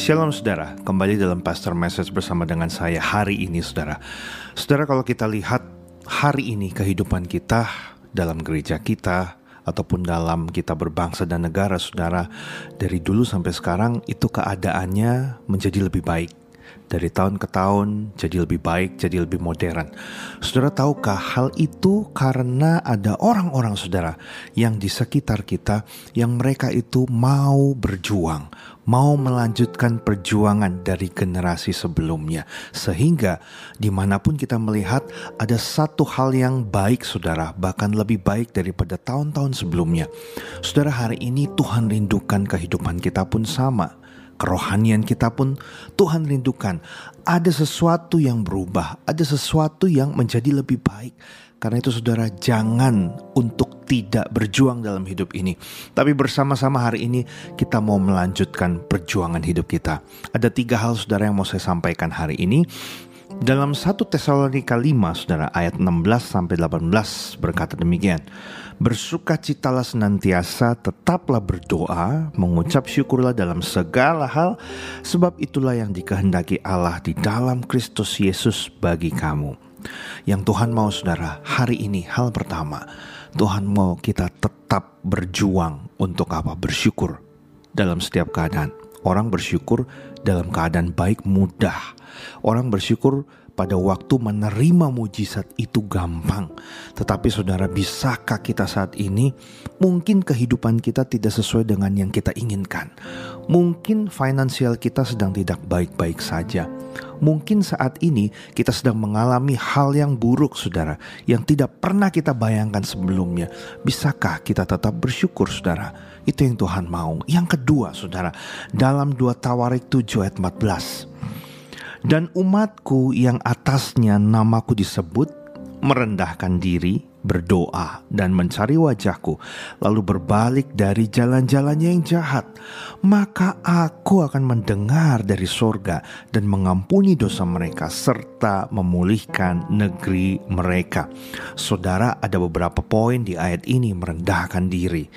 Shalom saudara, kembali dalam Pastor Message bersama dengan saya hari ini saudara. Saudara kalau kita lihat hari ini kehidupan kita dalam gereja kita ataupun dalam kita berbangsa dan negara saudara dari dulu sampai sekarang itu keadaannya menjadi lebih baik dari tahun ke tahun jadi lebih baik, jadi lebih modern. Saudara tahukah hal itu karena ada orang-orang saudara yang di sekitar kita yang mereka itu mau berjuang, mau melanjutkan perjuangan dari generasi sebelumnya. Sehingga di mana pun kita melihat ada satu hal yang baik saudara, bahkan lebih baik daripada tahun-tahun sebelumnya. Saudara hari ini Tuhan rindukan kehidupan kita pun sama kerohanian kita pun Tuhan rindukan. Ada sesuatu yang berubah, ada sesuatu yang menjadi lebih baik. Karena itu saudara jangan untuk tidak berjuang dalam hidup ini. Tapi bersama-sama hari ini kita mau melanjutkan perjuangan hidup kita. Ada tiga hal saudara yang mau saya sampaikan hari ini. Dalam 1 Tesalonika 5 Saudara ayat 16 sampai 18 berkata demikian. Bersukacitalah senantiasa, tetaplah berdoa, mengucap syukurlah dalam segala hal, sebab itulah yang dikehendaki Allah di dalam Kristus Yesus bagi kamu. Yang Tuhan mau saudara, hari ini hal pertama, Tuhan mau kita tetap berjuang untuk apa? Bersyukur dalam setiap keadaan. Orang bersyukur dalam keadaan baik mudah. Orang bersyukur pada waktu menerima mujizat itu gampang. Tetapi saudara, bisakah kita saat ini mungkin kehidupan kita tidak sesuai dengan yang kita inginkan. Mungkin finansial kita sedang tidak baik-baik saja. Mungkin saat ini kita sedang mengalami hal yang buruk saudara, yang tidak pernah kita bayangkan sebelumnya. Bisakah kita tetap bersyukur saudara? Itu yang Tuhan mau. Yang kedua saudara, dalam 2 Tawarik 7 ayat 14. Dan umatku yang atasnya namaku disebut merendahkan diri, berdoa, dan mencari wajahku, lalu berbalik dari jalan-jalannya yang jahat, maka aku akan mendengar dari sorga dan mengampuni dosa mereka serta memulihkan negeri mereka. Saudara, ada beberapa poin di ayat ini merendahkan diri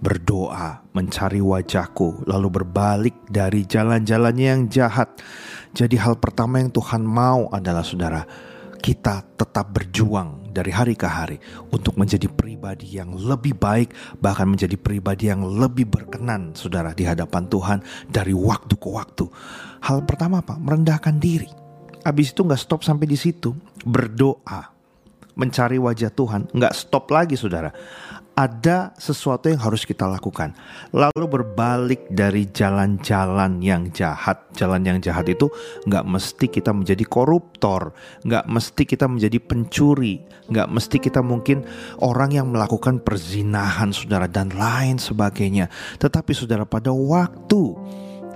berdoa, mencari wajahku, lalu berbalik dari jalan-jalannya yang jahat. Jadi hal pertama yang Tuhan mau adalah saudara, kita tetap berjuang dari hari ke hari untuk menjadi pribadi yang lebih baik, bahkan menjadi pribadi yang lebih berkenan, saudara, di hadapan Tuhan dari waktu ke waktu. Hal pertama apa? Merendahkan diri. Habis itu nggak stop sampai di situ, berdoa, mencari wajah Tuhan, nggak stop lagi, saudara ada sesuatu yang harus kita lakukan. Lalu berbalik dari jalan-jalan yang jahat. Jalan yang jahat itu nggak mesti kita menjadi koruptor, nggak mesti kita menjadi pencuri, nggak mesti kita mungkin orang yang melakukan perzinahan, saudara, dan lain sebagainya. Tetapi saudara, pada waktu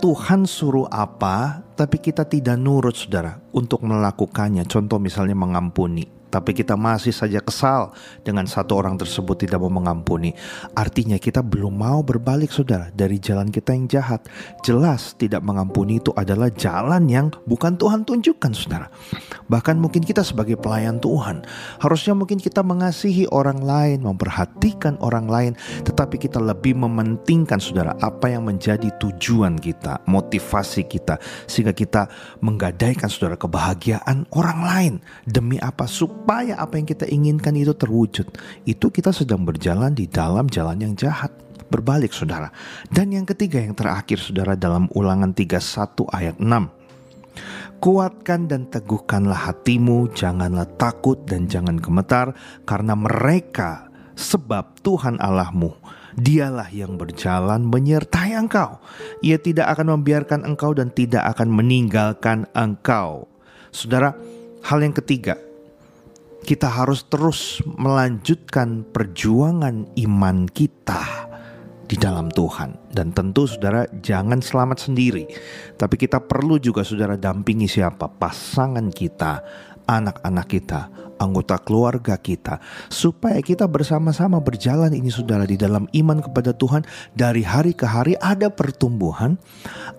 Tuhan suruh apa, tapi kita tidak nurut, saudara, untuk melakukannya. Contoh misalnya mengampuni tapi kita masih saja kesal dengan satu orang tersebut tidak mau mengampuni. Artinya kita belum mau berbalik saudara dari jalan kita yang jahat. Jelas tidak mengampuni itu adalah jalan yang bukan Tuhan tunjukkan saudara. Bahkan mungkin kita sebagai pelayan Tuhan harusnya mungkin kita mengasihi orang lain, memperhatikan orang lain, tetapi kita lebih mementingkan saudara apa yang menjadi tujuan kita, motivasi kita sehingga kita menggadaikan saudara kebahagiaan orang lain demi apa? Supaya apa yang kita inginkan itu terwujud, itu kita sedang berjalan di dalam jalan yang jahat. Berbalik saudara. Dan yang ketiga yang terakhir saudara dalam ulangan 31 ayat 6. Kuatkan dan teguhkanlah hatimu, janganlah takut dan jangan gemetar, karena mereka sebab Tuhan Allahmu, dialah yang berjalan menyertai engkau. Ia tidak akan membiarkan engkau dan tidak akan meninggalkan engkau. Saudara, hal yang ketiga, kita harus terus melanjutkan perjuangan iman kita di dalam Tuhan. Dan tentu saudara jangan selamat sendiri. Tapi kita perlu juga saudara dampingi siapa? Pasangan kita, anak-anak kita, anggota keluarga kita, supaya kita bersama-sama berjalan ini saudara di dalam iman kepada Tuhan dari hari ke hari ada pertumbuhan,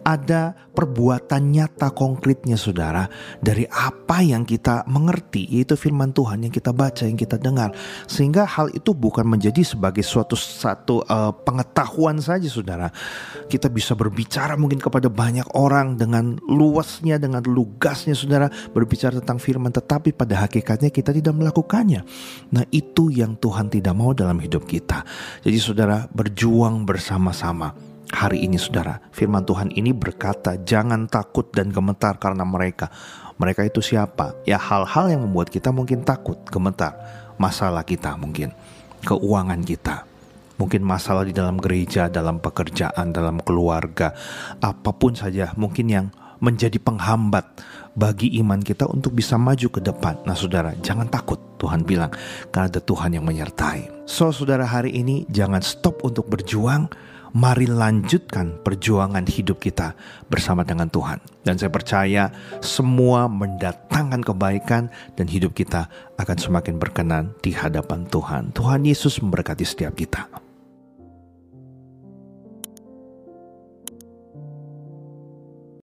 ada perbuatan nyata konkretnya saudara dari apa yang kita mengerti yaitu firman Tuhan yang kita baca, yang kita dengar. Sehingga hal itu bukan menjadi sebagai suatu satu uh, pengetahuan saja saudara. Kita bisa berbicara mungkin kepada banyak orang dengan luasnya, dengan lugasnya saudara berbicara tentang firman tetapi pada hakikatnya kita tidak melakukannya. Nah, itu yang Tuhan tidak mau dalam hidup kita. Jadi saudara, berjuang bersama-sama. Hari ini saudara, firman Tuhan ini berkata, "Jangan takut dan gemetar karena mereka." Mereka itu siapa? Ya hal-hal yang membuat kita mungkin takut, gemetar. Masalah kita mungkin, keuangan kita, mungkin masalah di dalam gereja, dalam pekerjaan, dalam keluarga, apa pun saja mungkin yang menjadi penghambat bagi iman kita untuk bisa maju ke depan. Nah, saudara, jangan takut. Tuhan bilang, karena ada Tuhan yang menyertai. So, saudara, hari ini jangan stop untuk berjuang. Mari lanjutkan perjuangan hidup kita bersama dengan Tuhan. Dan saya percaya semua mendatangkan kebaikan dan hidup kita akan semakin berkenan di hadapan Tuhan. Tuhan Yesus memberkati setiap kita.